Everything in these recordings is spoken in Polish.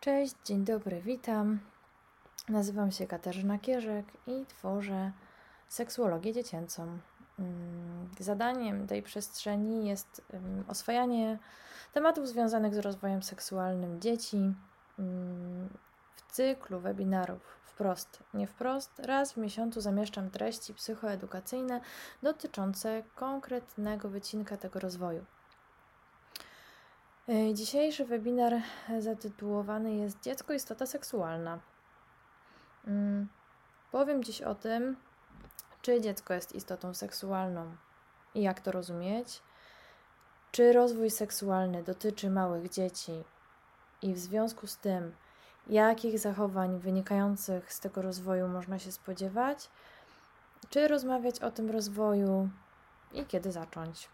Cześć, dzień dobry, witam. Nazywam się Katarzyna Kierzek i tworzę seksuologię dziecięcą. Mm, zadaniem tej przestrzeni jest oswajanie tematów związanych z rozwojem seksualnym dzieci mm, w cyklu webinarów wprost, nie wprost. Raz w miesiącu zamieszczam treści psychoedukacyjne dotyczące konkretnego wycinka tego rozwoju. E, dzisiejszy webinar zatytułowany jest Dziecko istota seksualna. Mm, powiem dziś o tym, czy dziecko jest istotą seksualną i jak to rozumieć, czy rozwój seksualny dotyczy małych dzieci i w związku z tym, jakich zachowań wynikających z tego rozwoju można się spodziewać, czy rozmawiać o tym rozwoju i kiedy zacząć.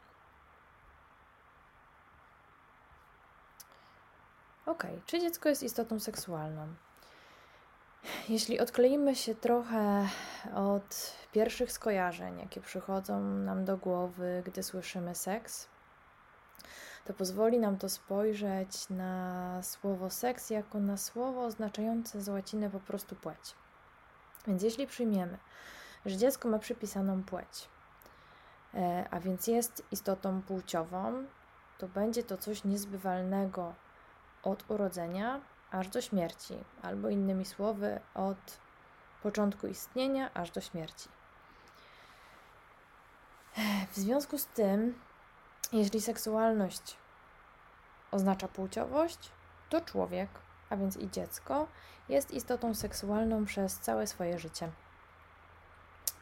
Ok, czy dziecko jest istotą seksualną? Jeśli odkleimy się trochę od pierwszych skojarzeń, jakie przychodzą nam do głowy, gdy słyszymy seks, to pozwoli nam to spojrzeć na słowo seks jako na słowo oznaczające z łaciny po prostu płeć. Więc jeśli przyjmiemy, że dziecko ma przypisaną płeć, e, a więc jest istotą płciową, to będzie to coś niezbywalnego od urodzenia aż do śmierci, albo innymi słowy, od początku istnienia aż do śmierci. W związku z tym, jeśli seksualność oznacza płciowość, to człowiek, a więc i dziecko, jest istotą seksualną przez całe swoje życie.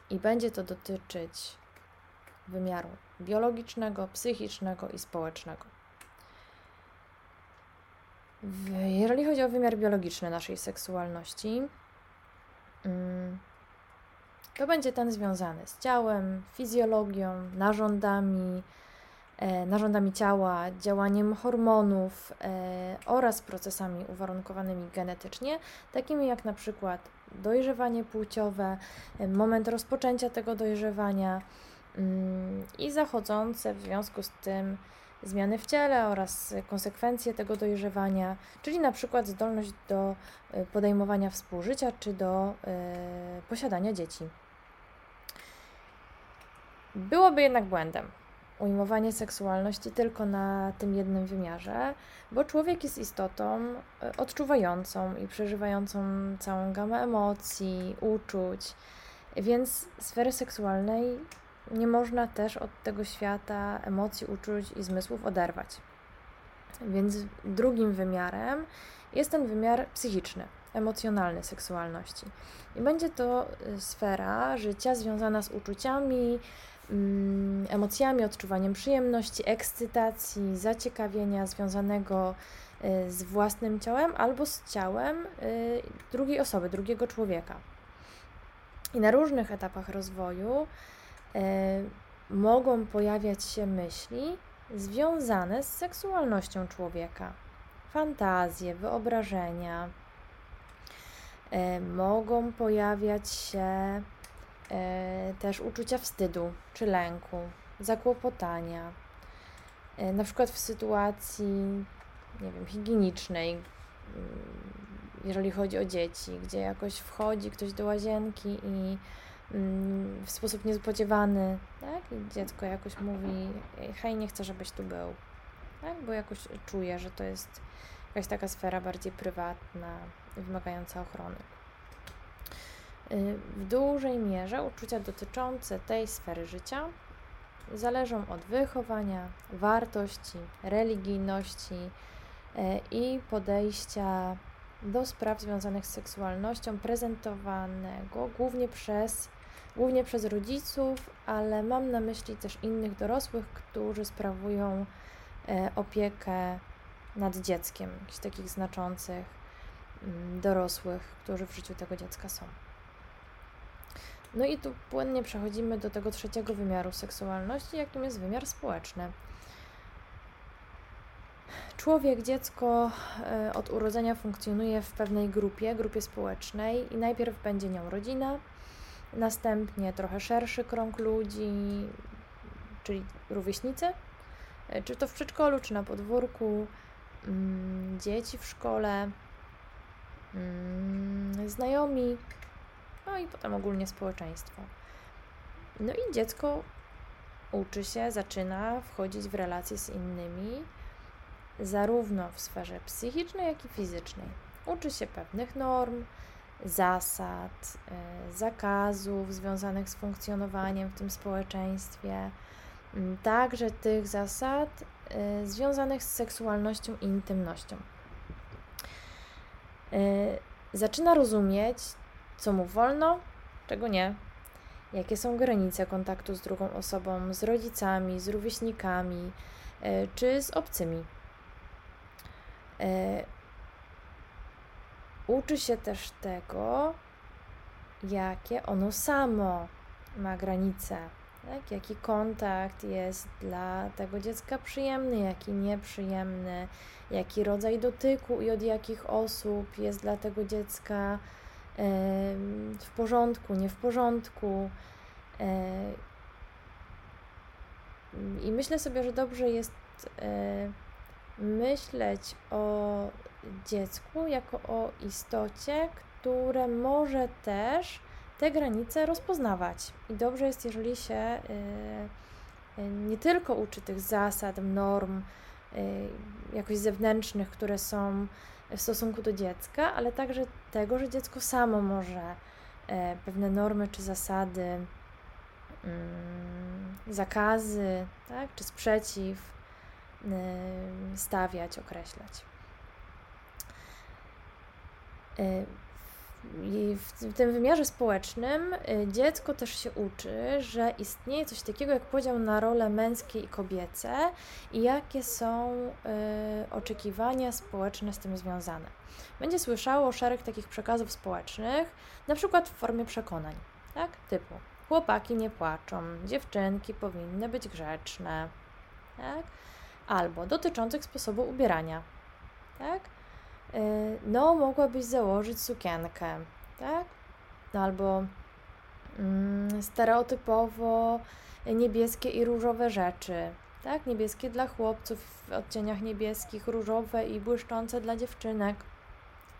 I będzie to dotyczyć wymiaru biologicznego, psychicznego i społecznego. Jeżeli chodzi o wymiar biologiczny naszej seksualności, mm, to będzie ten związany z ciałem, fizjologią, narządami, e, narządami ciała, działaniem hormonów e, oraz procesami uwarunkowanymi genetycznie, takimi jak na przykład dojrzewanie płciowe, e, moment rozpoczęcia tego dojrzewania mm, i zachodzące w związku z tym zmiany w ciele oraz konsekwencje tego dojrzewania, czyli na przykład zdolność do e, podejmowania współżycia czy do y, posiadania dzieci. Byłoby jednak błędem ujmowanie seksualności tylko na tym jednym wymiarze, bo człowiek jest istotą e, odczuwającą i przeżywającą całą gamę emocji, uczuć, więc sfery seksualnej nie można też od tego świata emocji, uczuć i zmysłów oderwać. Więc drugim wymiarem jest ten wymiar psychiczny, emocjonalny seksualności. I będzie to y, sfera życia związana z uczuciami, mm, emocjami, odczuwaniem przyjemności, ekscytacji, zaciekawienia związanego y, z własnym ciałem albo z ciałem y, drugiej osoby, drugiego człowieka. I na różnych etapach rozwoju mogą pojawiać się myśli związane z seksualnością człowieka. Fantazje, wyobrażenia. E, mogą pojawiać się e, też uczucia wstydu czy lęku, zakłopotania. Na przykład w sytuacji, nie wiem, higienicznej, mm, jeżeli chodzi o dzieci, gdzie jakoś wchodzi ktoś do łazienki i w sposób niespodziewany, tak? Dziecko jakoś mówi, hej, nie chcę, żebyś tu był, tak? Bo jakoś czuje, że to jest jakaś taka sfera bardziej prywatna, wymagająca ochrony. Y, w dużej mierze uczucia dotyczące tej sfery życia zależą od wychowania, wartości, religijności y, i podejścia do spraw związanych z seksualnością prezentowanego głównie przez głównie przez rodziców, ale mam na myśli też innych dorosłych, którzy sprawują e, opiekę nad dzieckiem, jakichś takich znaczących mm, dorosłych, którzy w życiu tego dziecka są. No i tu płynnie przechodzimy do tego trzeciego wymiaru seksualności, jakim jest wymiar społeczny. Człowiek, dziecko e, od urodzenia funkcjonuje w pewnej grupie, grupie społecznej i najpierw będzie nią rodzina, Następnie trochę szerszy krąg ludzi, czyli rówieśnicy, e, czy to w przedszkolu, czy na podwórku, mm, dzieci w szkole, mm, znajomi, no i potem ogólnie społeczeństwo. No i dziecko uczy się, zaczyna wchodzić w relacje z innymi, zarówno w sferze psychicznej, jak i fizycznej. Uczy się pewnych norm, zasad, y, zakazów związanych z funkcjonowaniem w tym społeczeństwie, mm, także tych zasad y, związanych z seksualnością i intymnością. Y, zaczyna rozumieć, co mu wolno, czego nie, jakie są granice kontaktu z drugą osobą, z rodzicami, z rówieśnikami czy z obcymi. Uczy się też tego, jakie ono samo ma granice, tak? jaki kontakt jest dla tego dziecka przyjemny, jaki nieprzyjemny, jaki rodzaj dotyku i od jakich osób jest dla tego dziecka w porządku, nie w porządku. I myślę sobie, że dobrze jest e, myśleć o dziecku jako o istocie, które może też te granice rozpoznawać. I dobrze jest, jeżeli się y, y, nie tylko uczy tych zasad, norm, y, jakoś zewnętrznych, które są w stosunku do dziecka, ale także tego, że dziecko samo może pewne normy czy zasady, mm, zakazy, tak, czy sprzeciw stawiać, określać. Y, w tym wymiarze społecznym y, dziecko też się uczy, że istnieje coś takiego jak podział na role męskie i kobiece i jakie są y, oczekiwania społeczne z tym związane. Będzie słyszało szereg takich przekazów społecznych, na przykład w formie przekonań, tak? Typu chłopaki nie płaczą, dziewczynki powinny być grzeczne, tak? Albo dotyczących sposobu ubierania, tak? Y, no mogłabyś założyć sukienkę, tak? No, albo mm, stereotypowo niebieskie i różowe rzeczy, tak? Niebieskie dla chłopców w odcieniach niebieskich, różowe i błyszczące dla dziewczynek.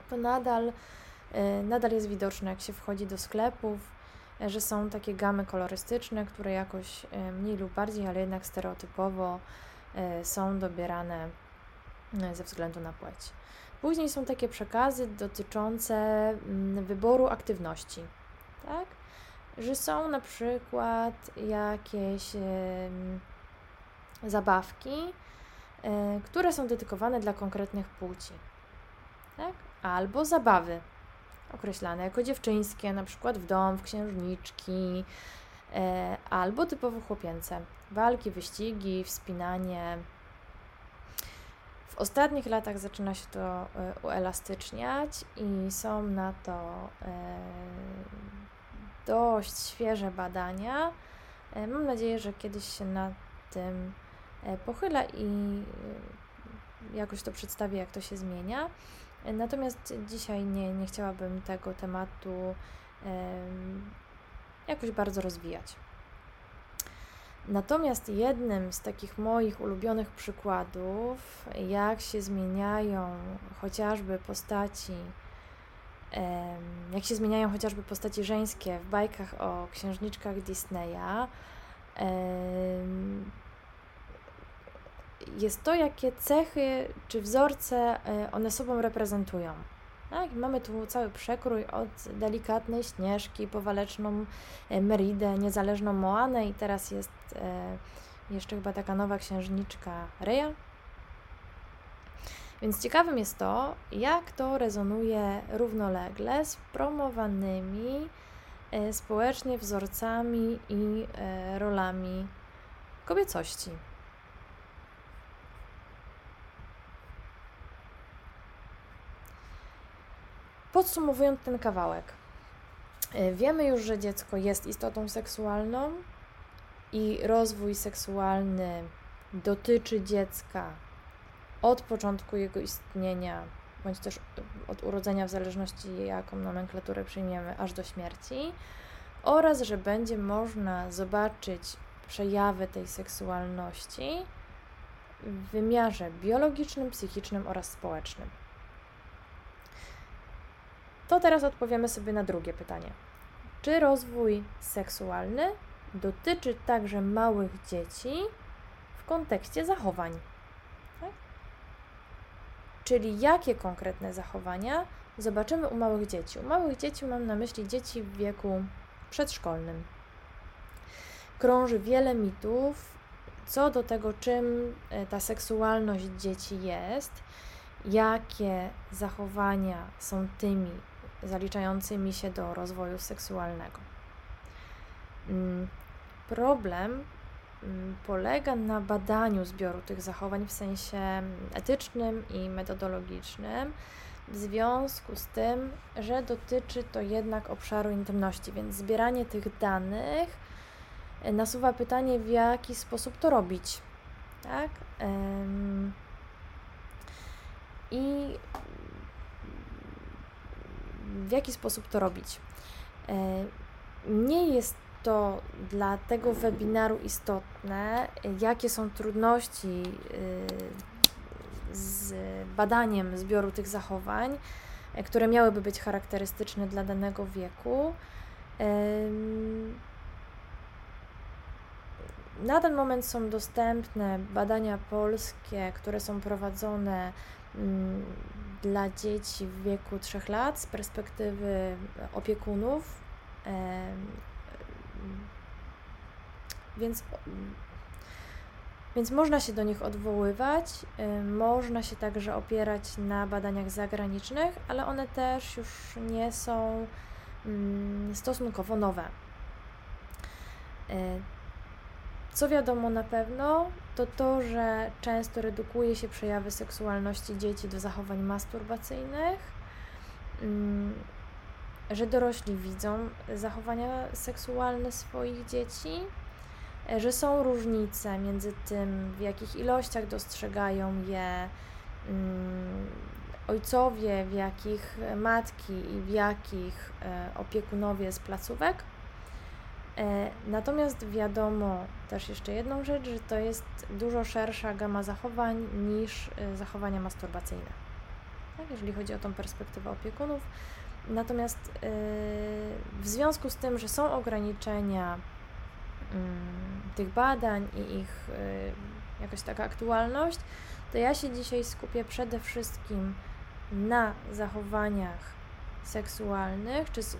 To nadal, y, nadal jest widoczne, jak się wchodzi do sklepów, że są takie gamy kolorystyczne, które jakoś y, mniej lub bardziej, ale jednak stereotypowo są dobierane ze względu na płeć. Później są takie przekazy dotyczące mm, wyboru aktywności, tak? Że są na przykład jakieś zabawki, e, które są dedykowane dla konkretnych płci, tak? Albo zabawy określane jako dziewczyńskie, na przykład w dom, w księżniczki, e, albo typowo chłopięce. Walki, wyścigi, wspinanie, w ostatnich latach zaczyna się to e, uelastyczniać i są na to e, dość świeże badania. E, mam nadzieję, że kiedyś się nad tym pochylę i jakoś to przedstawię, jak to się zmienia. Natomiast dzisiaj nie, nie chciałabym tego tematu jakoś bardzo rozwijać. Natomiast jednym z takich moich ulubionych przykładów, jak się zmieniają chociażby postaci, jak się zmieniają chociażby postaci żeńskie w bajkach o księżniczkach Disneya, jest to, jakie cechy czy wzorce e, one sobą reprezentują. Tak? Mamy tu cały przekrój od delikatnej Śnieżki po waleczną e, Meridę, niezależną Moanę i teraz jest e, jeszcze chyba taka nowa księżniczka Reja. Więc ciekawym jest to, jak to rezonuje równolegle z promowanymi e, społecznie wzorcami i rolami kobiecości. Podsumowując ten kawałek, y, wiemy już, że dziecko jest istotą seksualną i rozwój seksualny dotyczy dziecka od początku jego istnienia, bądź też od urodzenia, w zależności jaką nomenklaturę przyjmiemy, aż do śmierci, oraz że będzie można zobaczyć przejawy tej seksualności w wymiarze biologicznym, psychicznym oraz społecznym. To teraz odpowiemy sobie na drugie pytanie. Czy rozwój seksualny dotyczy także małych dzieci w kontekście zachowań? Tak? Czyli jakie konkretne zachowania zobaczymy u małych dzieci? U małych dzieci mam na myśli dzieci w wieku przedszkolnym. Krąży wiele mitów co do tego, czym e, ta seksualność dzieci jest, jakie zachowania są tymi zaliczającymi się do rozwoju seksualnego. Mm, problem mm, polega na badaniu zbioru tych zachowań w sensie etycznym i metodologicznym, w związku z tym, że dotyczy to jednak obszaru intymności, więc zbieranie tych danych e, nasuwa pytanie, w jaki sposób to robić. Tak? I w jaki sposób to robić. E, nie jest to dla tego webinaru istotne, jakie są trudności y, z badaniem zbioru tych zachowań, e, które miałyby być charakterystyczne dla danego wieku. Na ten moment są dostępne badania polskie, które są prowadzone mm, dla dzieci w wieku 3 lat z perspektywy opiekunów. Więc, więc można się do nich odwoływać, można się także opierać na badaniach zagranicznych, ale one też już nie są mm, stosunkowo nowe. E, co wiadomo na pewno, to to, że często redukuje się przejawy seksualności dzieci do zachowań masturbacyjnych, mm, że dorośli widzą zachowania seksualne swoich dzieci, że są różnice między tym, w jakich ilościach dostrzegają je mm, ojcowie, w jakich matki i w jakich e, opiekunowie z placówek E, natomiast wiadomo też jeszcze jedną rzecz, że to jest dużo szersza gama zachowań niż e, zachowania masturbacyjne. Tak, jeżeli chodzi o tą perspektywę opiekunów. Natomiast e, w związku z tym, że są ograniczenia mm, tych badań i ich jakaś taka aktualność, to ja się dzisiaj skupię przede wszystkim na zachowaniach seksualnych, czy z,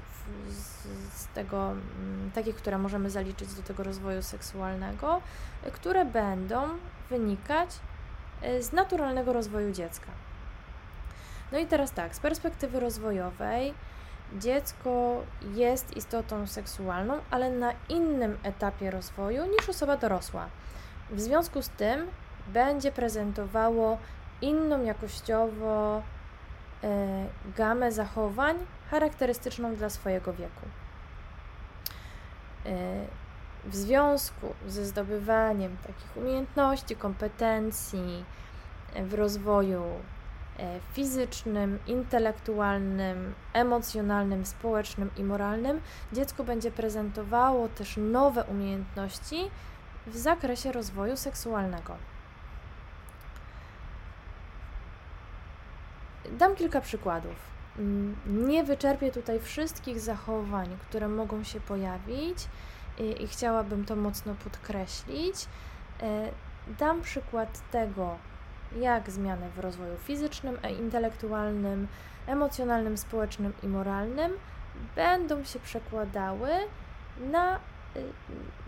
z, tego, mm, takich, które możemy zaliczyć do tego rozwoju seksualnego, które będą wynikać e, z naturalnego rozwoju dziecka. No i teraz tak, z perspektywy rozwojowej, dziecko jest istotą seksualną, ale na innym etapie rozwoju niż osoba dorosła. W związku z tym będzie prezentowało inną jakościowo gamę zachowań charakterystyczną dla swojego wieku. E, w związku ze zdobywaniem takich umiejętności, kompetencji w rozwoju fizycznym, intelektualnym, emocjonalnym, społecznym i moralnym, dziecko będzie prezentowało też nowe umiejętności w zakresie rozwoju seksualnego. Dam kilka przykładów. Mm, nie wyczerpię tutaj wszystkich zachowań, które mogą się pojawić i, i chciałabym to mocno podkreślić. E, dam przykład tego, jak zmiany w rozwoju fizycznym, e, intelektualnym, emocjonalnym, społecznym i moralnym będą się przekładały na y,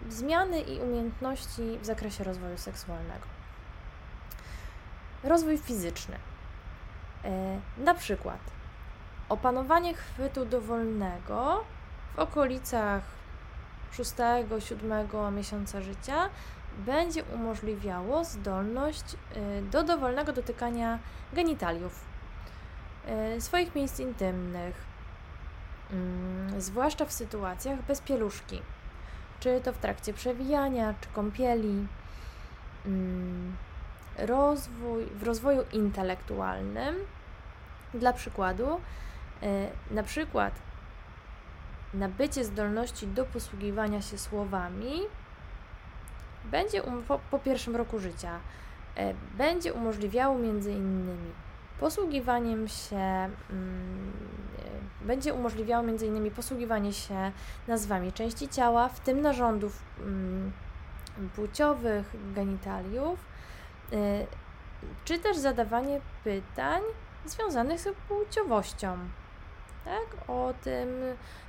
zmiany i umiejętności w zakresie rozwoju seksualnego. Rozwój fizyczny. E, na przykład opanowanie chwytu dowolnego w okolicach 6-7 miesiąca życia będzie umożliwiało zdolność e, do dowolnego dotykania genitaliów, e, swoich miejsc intymnych, mm, zwłaszcza w sytuacjach bez pieluszki, czy to w trakcie przewijania, czy kąpieli. Rozwój, w rozwoju intelektualnym, dla przykładu, e, na przykład nabycie zdolności do posługiwania się słowami będzie um, po, po pierwszym roku życia e, będzie umożliwiało między innymi posługiwaniem się mm, będzie umożliwiało m.in. posługiwanie się nazwami części ciała, w tym narządów mm, płciowych, genitaliów, y, czy też zadawanie pytań związanych z płciowością. Tak? O tym,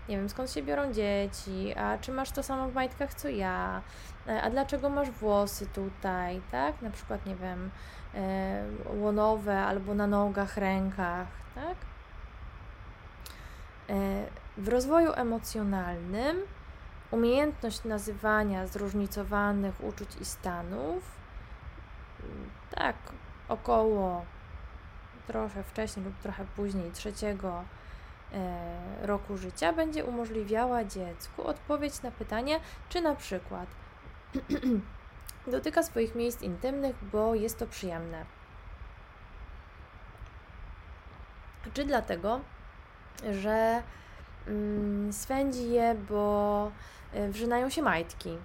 nie wiem, skąd się biorą dzieci, a czy masz to samo w majtkach co ja, e, a dlaczego masz włosy tutaj, tak? Na przykład, nie wiem, e, łonowe albo na nogach, rękach, tak? W rozwoju emocjonalnym umiejętność nazywania zróżnicowanych uczuć i stanów, tak, około trochę wcześniej lub trochę później trzeciego e, roku życia będzie umożliwiała dziecku odpowiedź na pytanie, czy na przykład dotyka swoich miejsc intymnych, bo jest to przyjemne. Czy dlatego, że mm, swędzi je, bo e, wrzynają się majtki,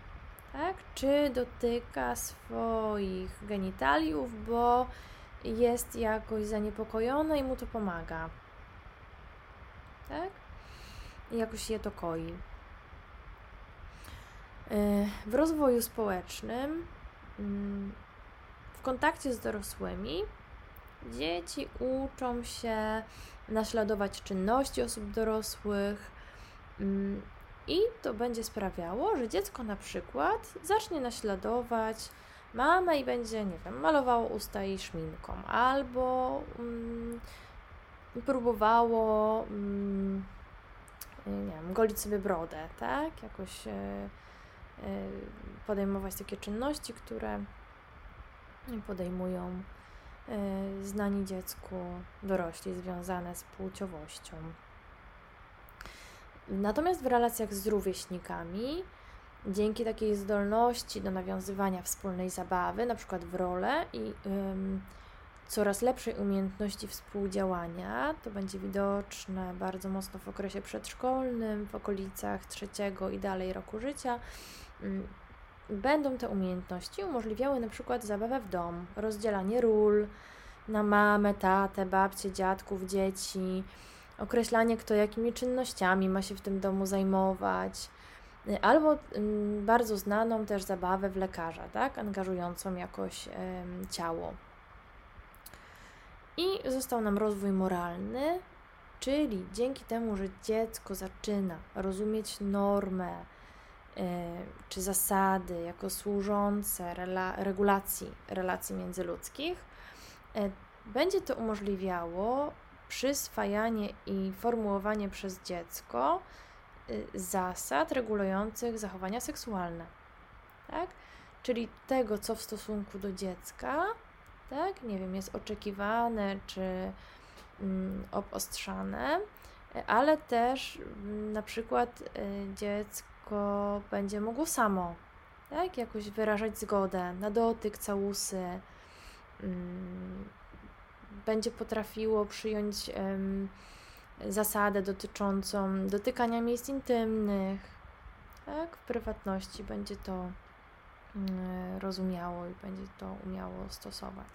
tak? Czy dotyka swoich genitaliów, bo jest jakoś zaniepokojona i mu to pomaga, tak? I jakoś je to koi. E, w rozwoju społecznym, mm, w kontakcie z dorosłymi, dzieci uczą się naśladować czynności osób dorosłych. I to będzie sprawiało, że dziecko na przykład zacznie naśladować mamę i będzie, nie wiem, malowało usta jej szminką, albo mm, próbowało, mm, nie wiem, golić sobie brodę, tak? Jakoś e, e, podejmować takie czynności, które podejmują E, znani dziecku dorośli związane z płciowością. Natomiast w relacjach z rówieśnikami, dzięki takiej zdolności do nawiązywania wspólnej zabawy, na przykład w rolę i ym, coraz lepszej umiejętności współdziałania, to będzie widoczne bardzo mocno w okresie przedszkolnym, w okolicach trzeciego i dalej roku życia. Ym, będą te umiejętności umożliwiały na przykład zabawę w dom, rozdzielanie ról na mamę, tatę, babcię, dziadków, dzieci, określanie, kto jakimi czynnościami ma się w tym domu zajmować, albo mm, bardzo znaną też zabawę w lekarza, tak, angażującą jakoś ciało. I został nam rozwój moralny, czyli dzięki temu, że dziecko zaczyna rozumieć normę, E, czy zasady jako służące rela regulacji relacji międzyludzkich, e, będzie to umożliwiało przyswajanie i formułowanie przez dziecko e, zasad regulujących zachowania seksualne. Tak? Czyli tego, co w stosunku do dziecka, tak? nie wiem, jest oczekiwane czy mm, obostrzane, ale też mm, na przykład dziecko dziecko będzie mogło samo, tak, jakoś wyrażać zgodę na dotyk, całusy, mm, będzie potrafiło przyjąć zasadę dotyczącą dotykania miejsc intymnych, tak, w prywatności będzie to mm, rozumiało i będzie to umiało stosować.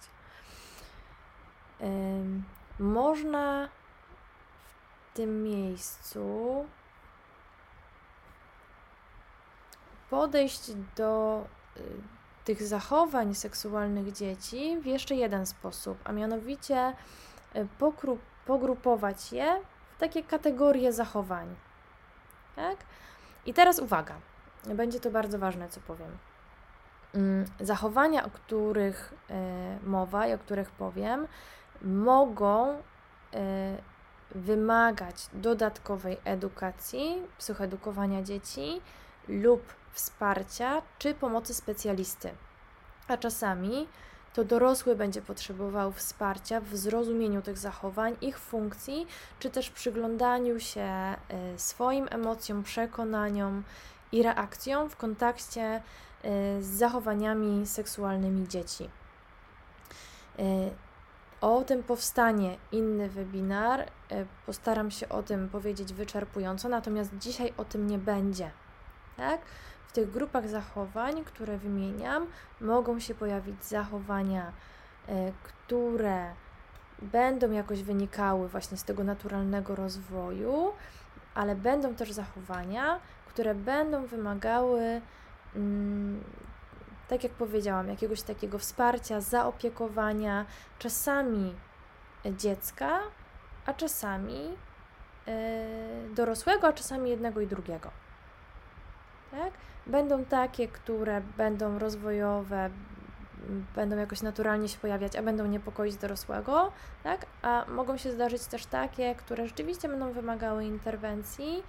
można w tym miejscu podejść do y, tych zachowań seksualnych dzieci w jeszcze jeden sposób, a mianowicie y, pogrupować je w takie kategorie zachowań. Tak? I teraz uwaga, będzie to bardzo ważne, co powiem. Mm, zachowania, o których y, mowa i o których powiem, mogą wymagać dodatkowej edukacji, psychoedukowania dzieci lub wsparcia czy pomocy specjalisty. A czasami to dorosły będzie potrzebował wsparcia w zrozumieniu tych zachowań, ich funkcji, czy też przyglądaniu się y, swoim emocjom, przekonaniom i reakcjom w kontakcie y, z zachowaniami seksualnymi dzieci. Y, o tym powstanie inny webinar. Postaram się o tym powiedzieć wyczerpująco, natomiast dzisiaj o tym nie będzie. Tak? W tych grupach zachowań, które wymieniam, mogą się pojawić zachowania, e, które będą jakoś wynikały właśnie z tego naturalnego rozwoju, ale będą też zachowania, które będą wymagały, mm, tak jak powiedziałam, jakiegoś takiego wsparcia, zaopiekowania, czasami dziecka, a czasami yy, dorosłego, a czasami jednego i drugiego. Tak? Będą takie, które będą rozwojowe, będą jakoś naturalnie się pojawiać, a będą niepokoić dorosłego, tak? A mogą się zdarzyć też takie, które rzeczywiście będą wymagały interwencji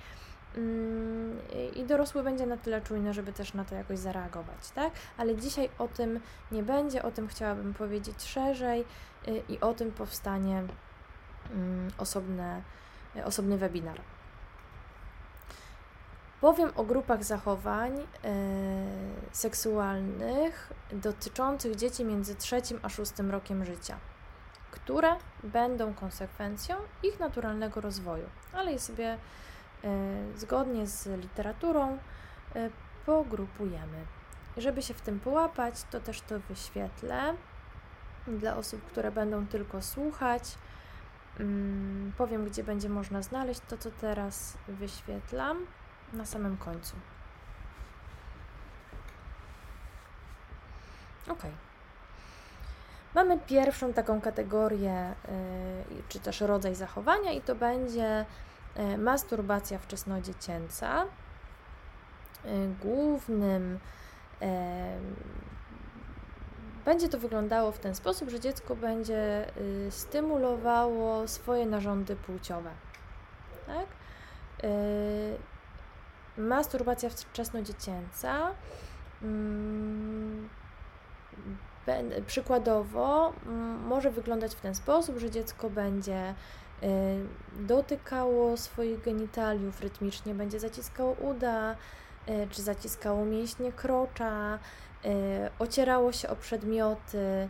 mm, i dorosły będzie na tyle czujny, żeby też na to jakoś zareagować, tak? Ale dzisiaj o tym nie będzie, o tym chciałabym powiedzieć szerzej y, i o tym powstanie mm, osobne, osobny webinar. Powiem o grupach zachowań e, seksualnych dotyczących dzieci między trzecim a szóstym rokiem życia, które będą konsekwencją ich naturalnego rozwoju, ale je sobie e, zgodnie z literaturą e, pogrupujemy. Żeby się w tym połapać, to też to wyświetlę dla osób, które będą tylko słuchać. Mm, powiem, gdzie będzie można znaleźć to, co teraz wyświetlam na samym końcu. Ok. Mamy pierwszą taką kategorię, yy, czy też rodzaj zachowania, i to będzie yy, masturbacja wczesnodziecięca. Yy, głównym będzie to wyglądało w ten sposób, że dziecko będzie y, stymulowało swoje narządy płciowe. Tak? Masturbacja wczesnodziecięca. Mm, przykładowo mm, może wyglądać w ten sposób, że dziecko będzie y, dotykało swoich genitaliów rytmicznie, będzie zaciskało uda, y, czy zaciskało mięśnie krocza, y, ocierało się o przedmioty,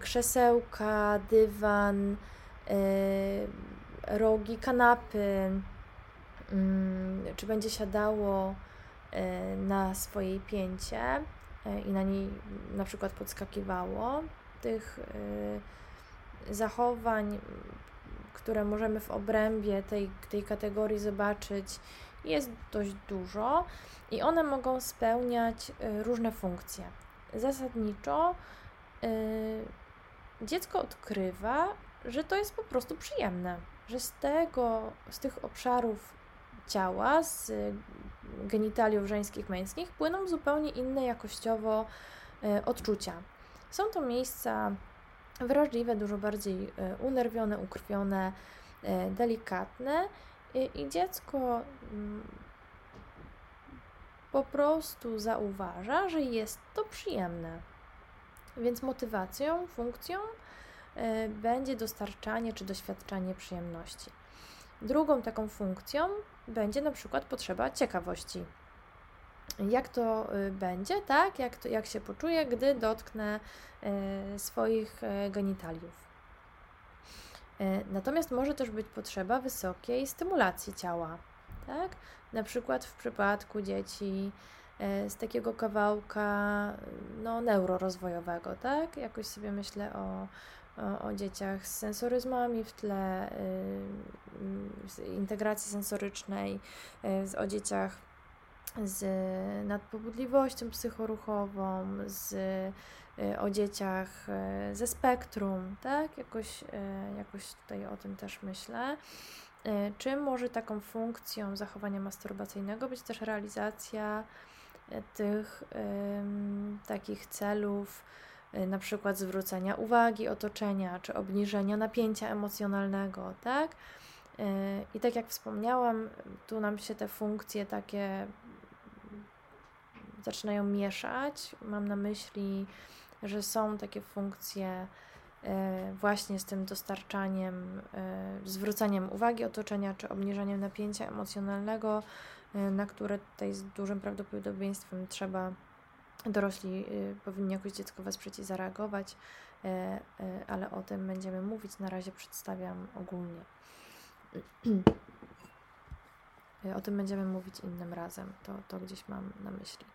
krzesełka, dywan, rogi kanapy, czy będzie siadało e, na swojej pięcie e, i na niej na przykład podskakiwało. Tych e, zachowań, które możemy w obrębie tej, tej kategorii zobaczyć, jest dość dużo i one mogą spełniać różne funkcje. Zasadniczo dziecko odkrywa, że to jest po prostu przyjemne, że z tego, z tych obszarów ciała, z genitaliów żeńskich, męskich, płyną zupełnie inne jakościowo e, odczucia. Są to miejsca wrażliwe, dużo bardziej e, unerwione, ukrwione, delikatne i dziecko mm, po prostu zauważa, że jest to przyjemne. Więc motywacją, funkcją będzie dostarczanie czy doświadczanie przyjemności. Drugą taką funkcją będzie na przykład potrzeba ciekawości. Jak to y, będzie, tak? Jak, to, jak się poczuję, gdy dotknę y, swoich y, genitaliów. Natomiast może też być potrzeba wysokiej stymulacji ciała, tak? Na przykład w przypadku dzieci z takiego kawałka no, neurorozwojowego, tak? Jakoś sobie myślę o, o, o dzieciach z sensoryzmami w tle, y, z integracji sensorycznej, y, o dzieciach z nadpobudliwością psychoruchową, z, y, o dzieciach ze spektrum, tak? Jakoś, jakoś tutaj o tym też myślę. Czym może taką funkcją zachowania masturbacyjnego być też realizacja tych takich celów, na przykład zwrócenia uwagi otoczenia, czy obniżenia napięcia emocjonalnego, tak? Y, I tak jak wspomniałam, tu nam się te funkcje takie zaczynają mieszać. Mam na myśli, że są takie funkcje y, właśnie z tym dostarczaniem, zwróceniem uwagi otoczenia, czy obniżeniem napięcia emocjonalnego, na które tutaj z dużym prawdopodobieństwem trzeba dorośli y, powinni jakoś dziecko wesprzeć i zareagować, y, y, ale o tym będziemy mówić. Na razie przedstawiam ogólnie. O tym będziemy mówić innym razem, to, to gdzieś mam na myśli.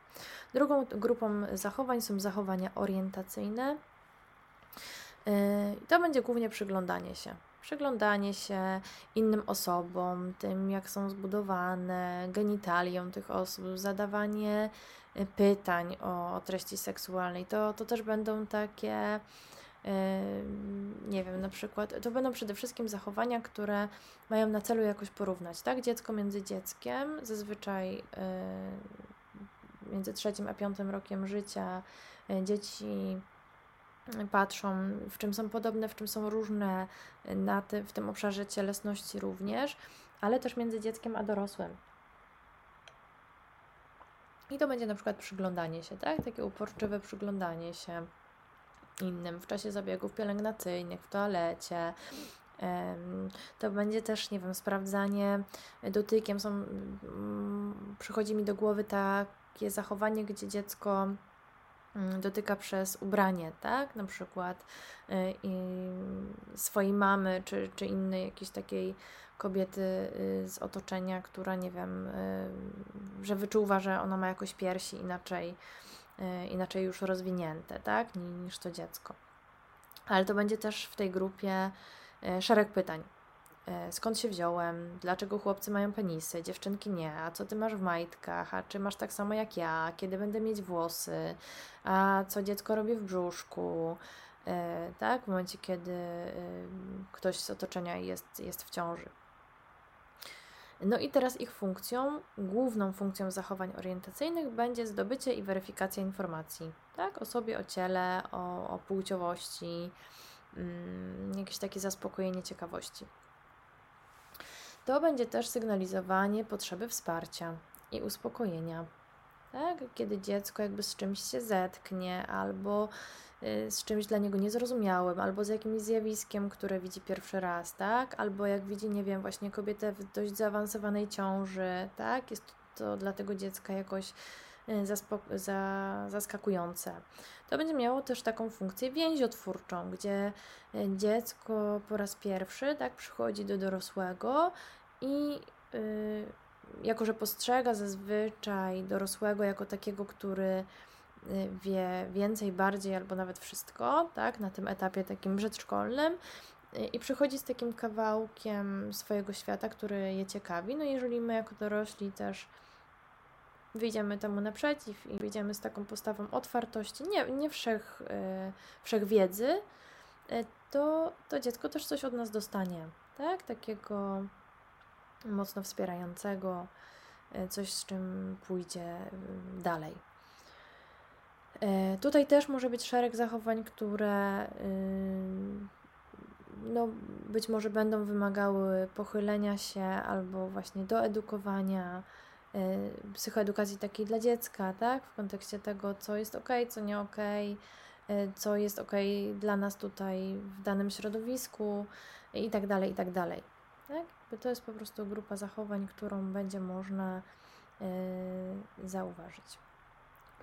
Drugą grupą zachowań są zachowania orientacyjne. To będzie głównie przyglądanie się. Przyglądanie się innym osobom, tym jak są zbudowane, genitaliom tych osób, zadawanie pytań o, treści seksualnej. To, to też będą takie nie wiem, na przykład, to będą przede wszystkim zachowania, które mają na celu jakoś porównać, tak? Dziecko między dzieckiem, zazwyczaj między trzecim a piątym rokiem życia e, dzieci patrzą, w czym są podobne, w czym są różne na ty, w tym obszarze cielesności również, ale też między dzieckiem a dorosłym. I to będzie na przykład przyglądanie się, tak? Takie uporczywe przyglądanie się innym w czasie zabiegów pielęgnacyjnych, w toalecie. To będzie też, nie wiem, sprawdzanie dotykiem. Są, mm, przychodzi mi do głowy takie zachowanie, gdzie dziecko mm, dotyka przez ubranie, tak? Na przykład y, swojej mamy, czy, czy innej jakiejś takiej kobiety y, z otoczenia, która, nie wiem, y, że wyczuwa, że ona ma jakoś piersi inaczej E, inaczej już rozwinięte, tak, niż to dziecko. Ale to będzie też w tej grupie szereg pytań. Skąd się wziąłem? Dlaczego chłopcy mają penisy, dziewczynki nie? A co ty masz w majtkach? A czy masz tak samo jak ja? Kiedy będę mieć włosy? A co dziecko robi w brzuszku? Tak, w momencie, kiedy ktoś z otoczenia jest, jest w ciąży. No i teraz ich funkcją, główną funkcją zachowań orientacyjnych będzie zdobycie i weryfikacja informacji, tak? O sobie, o ciele, o, o płciowości, mm, jakieś takie zaspokojenie ciekawości. To będzie też sygnalizowanie potrzeby wsparcia i uspokojenia. Tak? Kiedy dziecko jakby z czymś się zetknie albo Y, z czymś dla niego niezrozumiałym, albo z jakimś zjawiskiem, które widzi pierwszy raz, tak? Albo jak widzi, nie wiem, właśnie kobietę w dość zaawansowanej ciąży, tak? Jest to dla tego dziecka jakoś y, za, zaskakujące. To będzie miało też taką funkcję więziotwórczą, gdzie y, dziecko po raz pierwszy tak przychodzi do dorosłego i yy, jako, że postrzega zazwyczaj dorosłego jako takiego, który Y, wie więcej, bardziej albo nawet wszystko, tak, na tym etapie takim przedszkolnym y, i przychodzi z takim kawałkiem swojego świata, który je ciekawi. No jeżeli my jako dorośli też wyjdziemy temu naprzeciw i wyjdziemy z taką postawą otwartości, nie, nie wszech, yy, wszechwiedzy, yy, to, to dziecko też coś od nas dostanie, tak, takiego mocno wspierającego, yy, coś z czym pójdzie dalej. E, tutaj też może być szereg zachowań, które no, być może będą wymagały pochylenia się albo właśnie doedukowania, e, psychoedukacji takiej dla dziecka, tak? W kontekście tego, co jest ok, co nie ok, e, co jest ok dla nas tutaj w danym środowisku i tak dalej, i tak dalej. Tak? To jest po prostu grupa zachowań, którą będzie można zauważyć.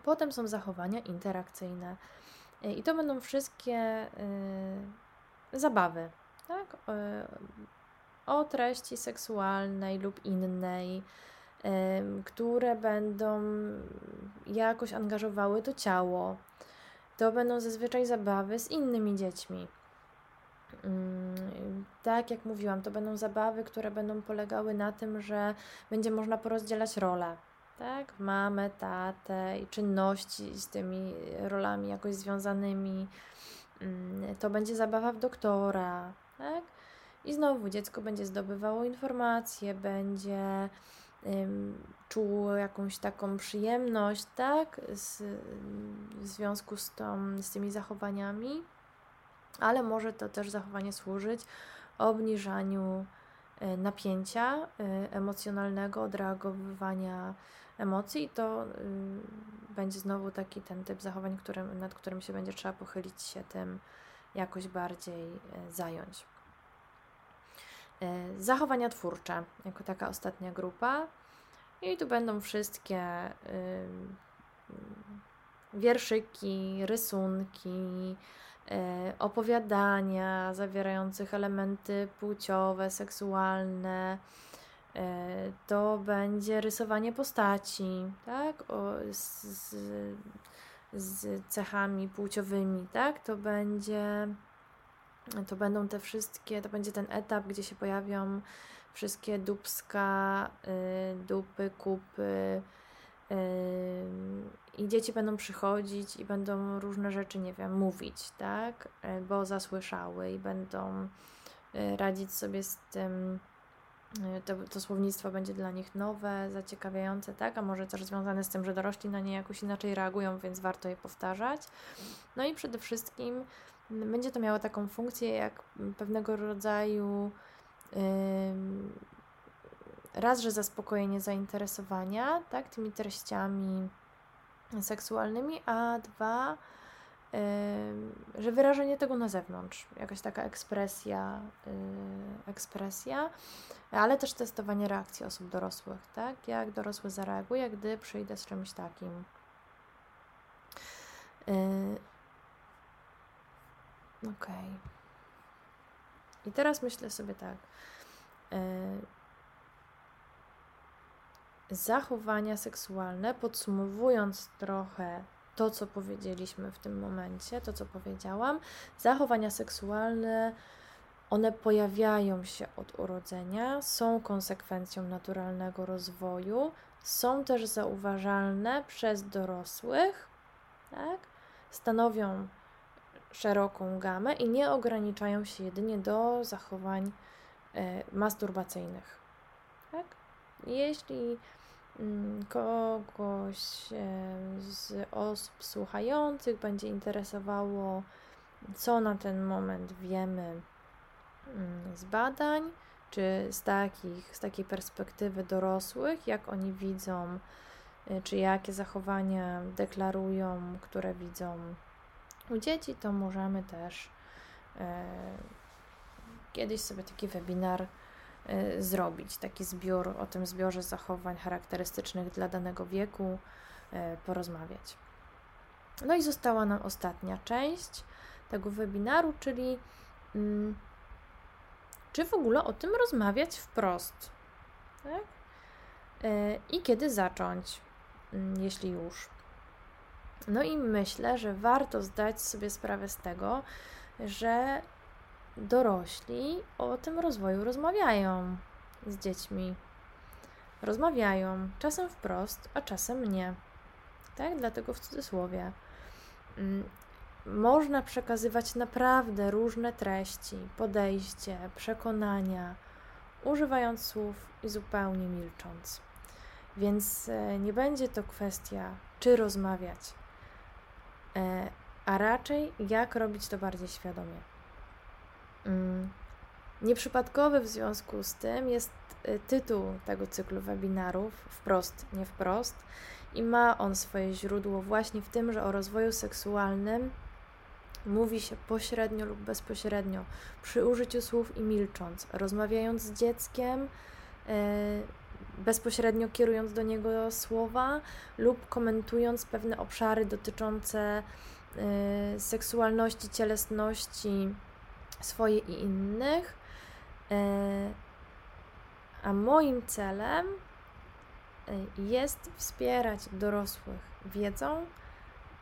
Potem są zachowania interakcyjne. Y, I to będą wszystkie y, zabawy, tak? O treści seksualnej lub innej, które będą jakoś angażowały to ciało. To będą zazwyczaj zabawy z innymi dziećmi. Mm, tak jak mówiłam, to będą zabawy, które będą polegały na tym, że będzie można porozdzielać role tak? Mamę, tatę i czynności z tymi rolami jakoś związanymi. Mm, to będzie zabawa w doktora, tak? I znowu dziecko będzie zdobywało informacje, będzie um, czuło jakąś taką przyjemność, tak? Z, w związku z, tą, z tymi zachowaniami, ale może to też zachowanie służyć obniżaniu e, napięcia e, emocjonalnego, odreagowywania emocji, to y, będzie znowu taki ten typ zachowań, którym, nad którym się będzie trzeba pochylić się tym jakoś bardziej y, zająć. Y, zachowania twórcze, jako taka ostatnia grupa. I tu będą wszystkie wierszyki, rysunki, opowiadania zawierających elementy płciowe, seksualne, E, to będzie rysowanie postaci, tak, o, z, z cechami płciowymi, tak, to będzie to będą te wszystkie, to będzie ten etap, gdzie się pojawią wszystkie dubska, y, dupy, kupy, i dzieci będą przychodzić i będą różne rzeczy, nie wiem, mówić, tak? E, bo zasłyszały i będą e, radzić sobie z tym. E, to, to słownictwo będzie dla nich nowe, zaciekawiające, tak? A może też związane z tym, że dorośli na nie jakoś inaczej reagują, więc warto je powtarzać. No i przede wszystkim będzie to miało taką funkcję jak pewnego rodzaju raz, że zaspokojenie zainteresowania tak, tymi treściami seksualnymi, a dwa, yy, że wyrażenie tego na zewnątrz, jakaś taka ekspresja, yy, ekspresja, ale też testowanie reakcji osób dorosłych, tak, jak dorosły zareaguje, gdy przyjdę z czymś takim. Yy. I teraz myślę sobie tak. Yy, zachowania seksualne, podsumowując trochę to, co powiedzieliśmy w tym momencie, to, co powiedziałam, zachowania seksualne, one pojawiają się od urodzenia, są konsekwencją naturalnego rozwoju, są też zauważalne przez dorosłych, tak? stanowią szeroką gamę i nie ograniczają się jedynie do zachowań y, masturbacyjnych. Jeśli mm, kogoś z osób słuchających będzie interesowało, co na ten moment wiemy mm, z badań, czy z, takich, z takiej perspektywy dorosłych, jak oni widzą, y, czy jakie zachowania deklarują, które widzą u dzieci, to możemy też e, kiedyś sobie taki webinar zrobić, taki zbiór o tym zbiorze zachowań charakterystycznych dla danego wieku, y, porozmawiać. No i została nam ostatnia część tego webinaru, czyli mm, czy w ogóle o tym rozmawiać wprost. Tak? Y, I kiedy zacząć, mm, jeśli już. No i myślę, że warto zdać sobie sprawę z tego, że dorośli o tym rozwoju rozmawiają z dziećmi. Rozmawiają, czasem wprost, a czasem nie. Tak? Dlatego w cudzysłowie. Mm, można przekazywać naprawdę różne treści, podejście, przekonania, używając słów i zupełnie milcząc. Więc e, nie będzie to kwestia, czy rozmawiać, e, a raczej jak robić to bardziej świadomie. Mm. Nieprzypadkowy w związku z tym jest y, tytuł tego cyklu webinarów, wprost, nie wprost, i ma on swoje źródło właśnie w tym, że o rozwoju seksualnym mówi się pośrednio lub bezpośrednio, przy użyciu słów i milcząc, rozmawiając z dzieckiem, y, bezpośrednio kierując do niego słowa lub komentując pewne obszary dotyczące y, seksualności, cielesności swoje i innych. E, a moim celem e, jest wspierać dorosłych wiedzą,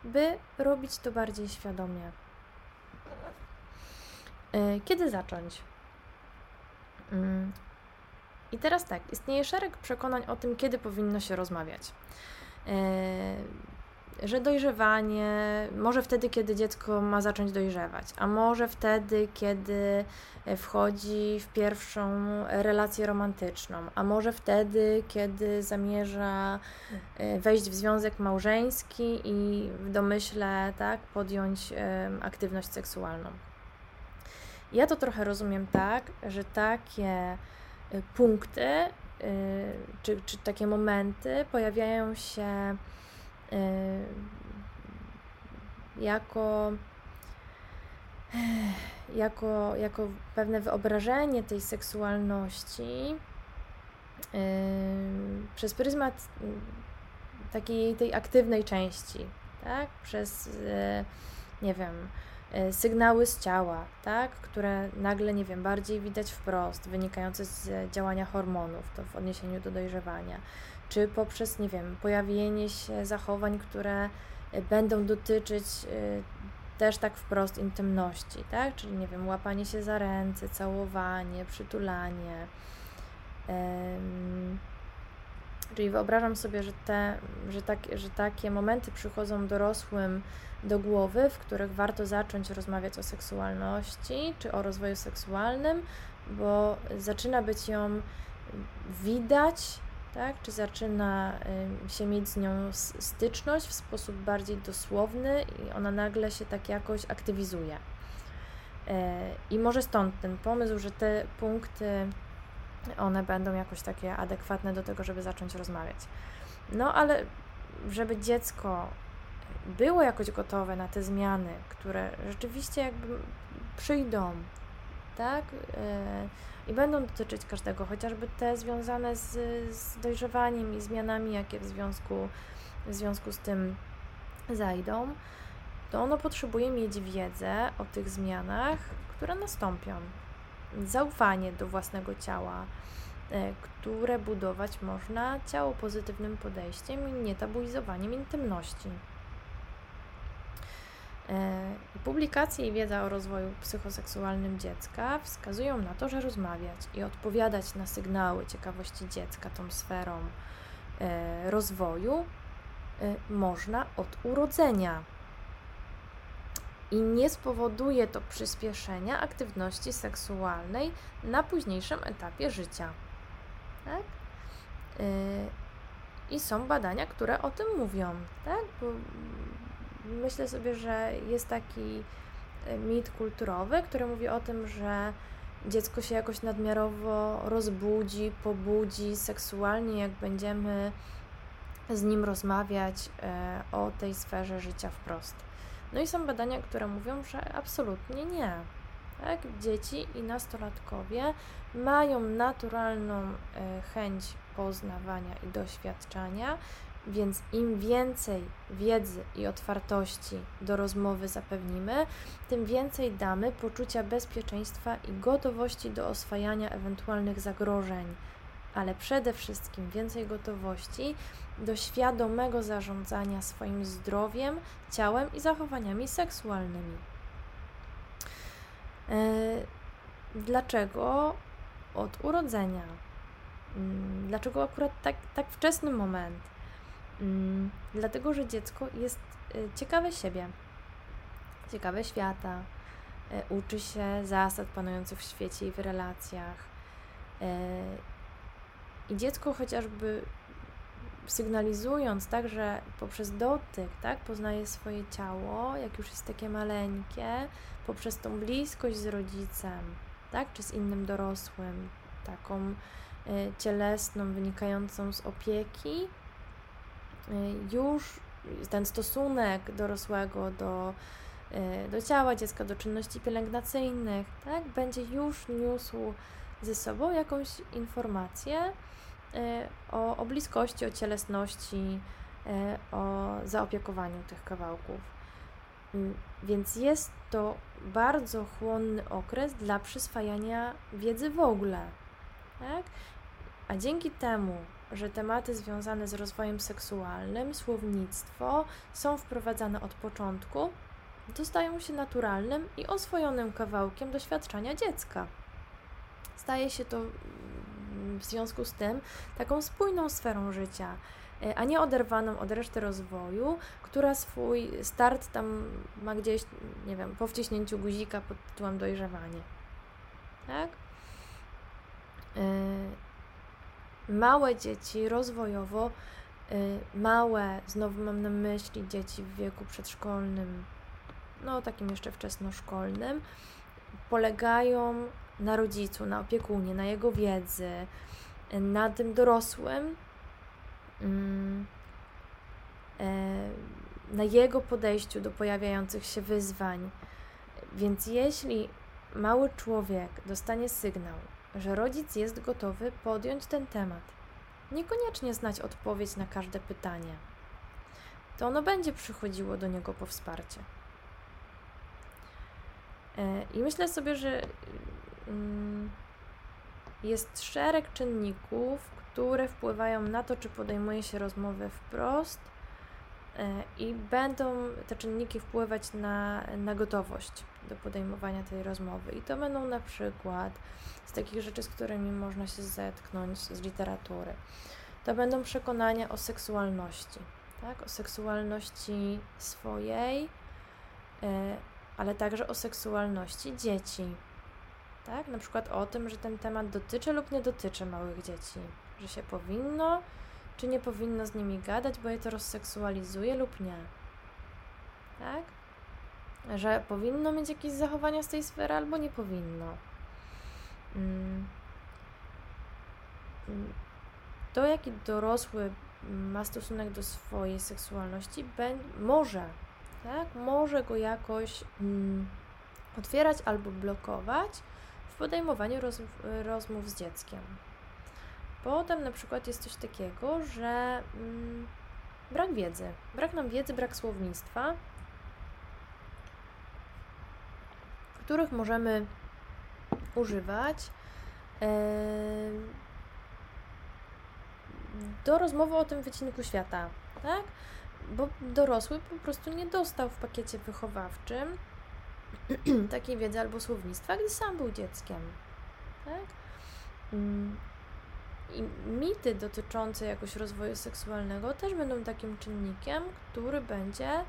by robić to bardziej świadomie. E, kiedy zacząć? Mm. I teraz tak, istnieje szereg przekonań o tym, kiedy powinno się rozmawiać że dojrzewanie może wtedy, kiedy dziecko ma zacząć dojrzewać, a może wtedy, kiedy e, wchodzi w pierwszą relację romantyczną, a może wtedy, kiedy zamierza e, wejść w związek małżeński i w domyśle tak, podjąć aktywność seksualną. Ja to trochę rozumiem tak, że takie e, punkty czy, czy takie momenty pojawiają się jako, jako, jako pewne wyobrażenie tej seksualności y, przez pryzmat y, takiej tej aktywnej części, tak? Przez, nie wiem, sygnały z ciała, tak? które nagle, nie wiem, bardziej widać wprost, wynikające z działania hormonów, to w odniesieniu do dojrzewania, czy poprzez, nie wiem, pojawienie się zachowań, które e, będą dotyczyć e, też tak wprost intymności, tak? Czyli nie wiem, łapanie się za ręce, całowanie, przytulanie. Czyli wyobrażam sobie, że, te, że, tak, że takie momenty przychodzą dorosłym do głowy, w których warto zacząć rozmawiać o seksualności czy o rozwoju seksualnym, bo zaczyna być ją widać, tak? czy zaczyna się mieć z nią styczność w sposób bardziej dosłowny i ona nagle się tak jakoś aktywizuje. E, I może stąd ten pomysł, że te punkty, one będą jakoś takie adekwatne do tego, żeby zacząć rozmawiać. No ale żeby dziecko było jakoś gotowe na te zmiany, które rzeczywiście jakby przyjdą, tak? E, I będą dotyczyć każdego, chociażby te związane z, z dojrzewaniem i zmianami, jakie w związku, w związku z tym zajdą, to ono potrzebuje mieć wiedzę o tych zmianach, które nastąpią. Zaufanie do własnego ciała, e, które budować można ciało pozytywnym podejściem i nietabuizowaniem intymności. E, publikacje i wiedza o rozwoju psychoseksualnym dziecka wskazują na to, że rozmawiać i odpowiadać na sygnały ciekawości dziecka tą sferą e, rozwoju e, można od urodzenia. I nie spowoduje to przyspieszenia aktywności seksualnej na późniejszym etapie życia. Tak? I są badania, które o tym mówią, tak? Bo myślę sobie, że jest taki e, mit kulturowy, który mówi o tym, że dziecko się jakoś nadmiarowo rozbudzi, pobudzi seksualnie, jak będziemy z nim rozmawiać e, o tej sferze życia wprost. No i są badania, które mówią, że absolutnie nie. Tak? Dzieci i nastolatkowie mają naturalną e, chęć poznawania i doświadczania, więc im więcej wiedzy i otwartości do rozmowy zapewnimy, tym więcej damy poczucia bezpieczeństwa i gotowości do oswajania ewentualnych zagrożeń, ale przede wszystkim więcej gotowości do świadomego zarządzania swoim zdrowiem, ciałem i zachowaniami seksualnymi. E, dlaczego od urodzenia? Mm, dlaczego akurat tak, tak wczesny moment? Mm, dlatego, że dziecko jest y, ciekawe siebie, ciekawe świata, y, uczy się zasad panujących w świecie i w relacjach. Y, I dziecko chociażby sygnalizując tak, że poprzez dotyk, tak, poznaje swoje ciało, jak już jest takie maleńkie, poprzez tą bliskość z rodzicem, tak, czy z innym dorosłym, taką cielesną, wynikającą z opieki, już ten stosunek dorosłego do, y, do ciała dziecka, do czynności pielęgnacyjnych, tak, będzie już niósł ze sobą jakąś informację y, o, o bliskości, o cielesności, o zaopiekowaniu tych kawałków. Więc jest to bardzo chłonny okres dla przyswajania wiedzy w ogóle. Tak? A dzięki temu, że tematy związane z rozwojem seksualnym, słownictwo są wprowadzane od początku, to stają się naturalnym i oswojonym kawałkiem doświadczenia dziecka. Staje się to mm, w związku z tym taką spójną sferą życia, e, a nie oderwaną od reszty rozwoju, która swój start tam ma gdzieś, nie wiem, po wciśnięciu guzika pod tytułem dojrzewanie. Tak? Małe dzieci rozwojowo, y, małe, znowu mam na myśli dzieci w wieku przedszkolnym, no takim jeszcze wczesnoszkolnym, polegają na rodzicu, na opiekunie, na jego wiedzy, na tym dorosłym, mm, e, na jego podejściu do pojawiających się wyzwań. Więc jeśli mały człowiek dostanie sygnał, że rodzic jest gotowy podjąć ten temat, niekoniecznie znać odpowiedź na każde pytanie, to ono będzie przychodziło do niego po wsparcie. E, I myślę sobie, że mm, jest szereg czynników, które wpływają na to, czy podejmuje się rozmowę wprost, i będą te czynniki wpływać na, na gotowość do podejmowania tej rozmowy. I to będą na przykład z takich rzeczy, z którymi można się zetknąć z literatury. To będą przekonania o seksualności, tak? o seksualności swojej, e, ale także o seksualności dzieci. Tak? Na przykład o tym, że ten temat dotyczy lub nie dotyczy małych dzieci, że się powinno czy nie powinno z nimi gadać, bo je to rozseksualizuje lub nie. Tak? Że powinno mieć jakieś zachowania z tej sfery albo nie powinno. Mm. Mm. To, jaki dorosły ma stosunek do swojej seksualności, może, tak? Może go jakoś mm, otwierać albo blokować w podejmowaniu roz, rozmów z dzieckiem. Potem na przykład jest coś takiego, że mm, brak wiedzy. Brak nam wiedzy, brak słownictwa, których możemy używać yy, do rozmowy o tym wycinku świata, tak? Bo dorosły po prostu nie dostał w pakiecie wychowawczym takiej wiedzy albo słownictwa, gdy sam był dzieckiem, tak? Mm, i mity dotyczące jakoś rozwoju seksualnego też będą takim czynnikiem, który będzie e,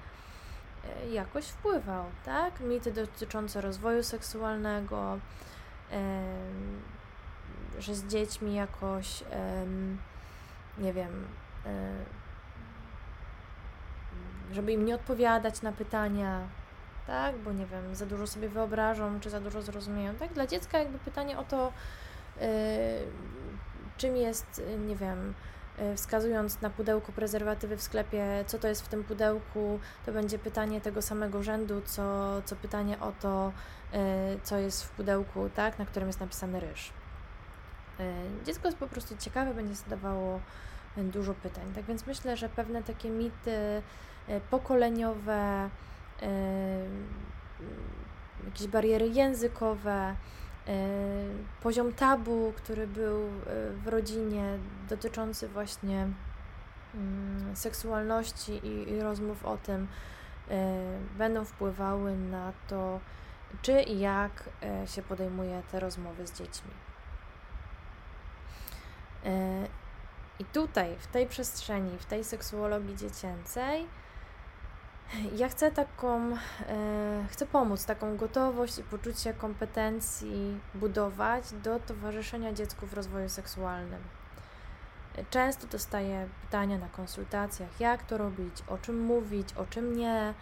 jakoś wpływał, tak? Mity dotyczące rozwoju seksualnego, że z dziećmi jakoś, nie wiem, e, żeby im nie odpowiadać na pytania, tak? Bo nie wiem, za dużo sobie wyobrażą, czy za dużo zrozumieją, tak? Dla dziecka jakby pytanie o to, e, czym jest, nie wiem, wskazując na pudełko prezerwatywy w sklepie, co to jest w tym pudełku, to będzie pytanie tego samego rzędu, co, co pytanie o to, y, co jest w pudełku, tak, na którym jest napisany ryż. Dziecko jest po prostu ciekawe, będzie zadawało dużo pytań. Tak więc myślę, że pewne takie mity pokoleniowe, jakieś bariery językowe, E, poziom tabu, który był e, w rodzinie dotyczący właśnie mm, seksualności i, i rozmów o tym, e, będą wpływały na to, czy i jak się podejmuje te rozmowy z dziećmi. I tutaj, w tej przestrzeni, w tej seksuologii dziecięcej, ja chcę taką, e, chcę pomóc, taką gotowość i poczucie kompetencji budować do towarzyszenia dziecku w rozwoju seksualnym. Często dostaję pytania na konsultacjach, jak to robić, o czym mówić, o czym nie,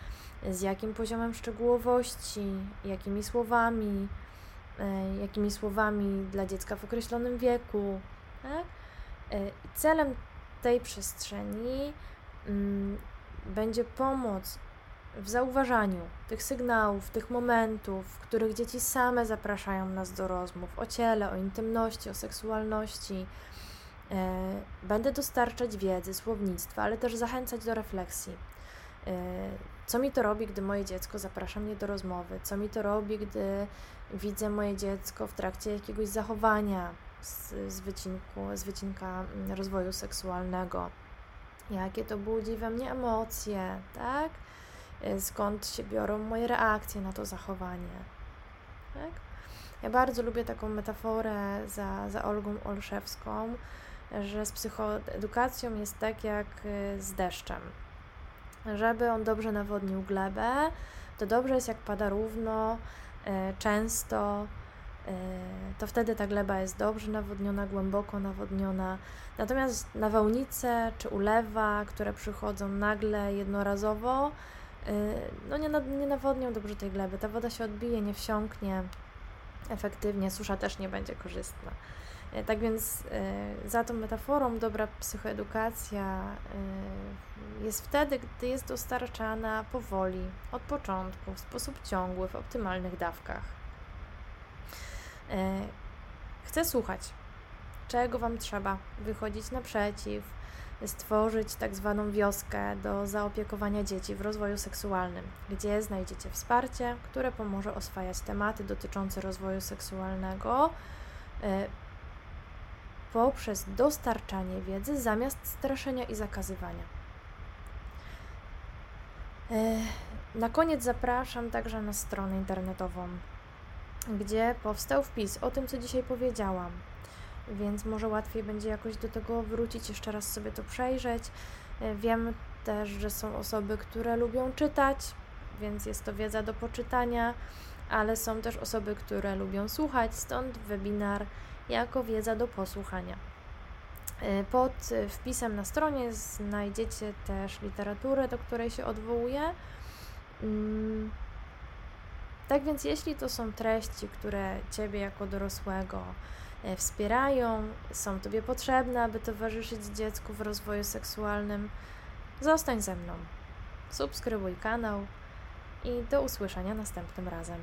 z jakim poziomem szczegółowości, jakimi słowami, e, jakimi słowami dla dziecka w określonym wieku. Tak? E, celem tej przestrzeni mm, będzie pomoc w zauważaniu tych sygnałów, tych momentów, w których dzieci same zapraszają nas do rozmów o ciele, o intymności, o seksualności. E, będę dostarczać wiedzy, słownictwa, ale też zachęcać do refleksji. E, co mi to robi, gdy moje dziecko zaprasza mnie do rozmowy? Co mi to robi, gdy widzę moje dziecko w trakcie jakiegoś zachowania z, z, wycinku, z wycinka mm, rozwoju seksualnego? Jakie to budzi we mnie emocje, tak? Y, skąd się biorą moje reakcje na to zachowanie, tak? Ja bardzo lubię taką metaforę za, za Olgą Olszewską, że z psychoedukacją jest tak jak y, z deszczem. Żeby on dobrze nawodnił glebę, to dobrze jest jak pada równo, y, często, to wtedy ta gleba jest dobrze nawodniona, głęboko nawodniona. Natomiast nawałnice czy ulewa, które przychodzą nagle, jednorazowo, e, no nie, nie nawodnią dobrze tej gleby. Ta woda się odbije, nie wsiąknie efektywnie, susza też nie będzie korzystna. E, tak więc za tą metaforą dobra psychoedukacja jest wtedy, gdy jest dostarczana powoli, od początku, w sposób ciągły, w optymalnych dawkach. E, chcę słuchać, czego Wam trzeba, wychodzić naprzeciw, stworzyć tak zwaną wioskę do zaopiekowania dzieci w rozwoju seksualnym, gdzie znajdziecie wsparcie, które pomoże oswajać tematy dotyczące rozwoju seksualnego e, poprzez dostarczanie wiedzy zamiast straszenia i zakazywania. E, na koniec zapraszam także na stronę internetową, gdzie powstał wpis o tym, co dzisiaj powiedziałam. Więc może łatwiej będzie jakoś do tego wrócić, jeszcze raz sobie to przejrzeć. E, wiem też, że są osoby, które lubią czytać, więc jest to wiedza do poczytania, ale są też osoby, które lubią słuchać, stąd webinar jako wiedza do posłuchania. E, pod wpisem na stronie znajdziecie też literaturę, do której się odwołuję. Tak więc, jeśli to są treści, które Ciebie jako dorosłego e, wspierają, są Tobie potrzebne, aby towarzyszyć dziecku w rozwoju seksualnym, zostań ze mną. Subskrybuj kanał i do usłyszenia następnym razem.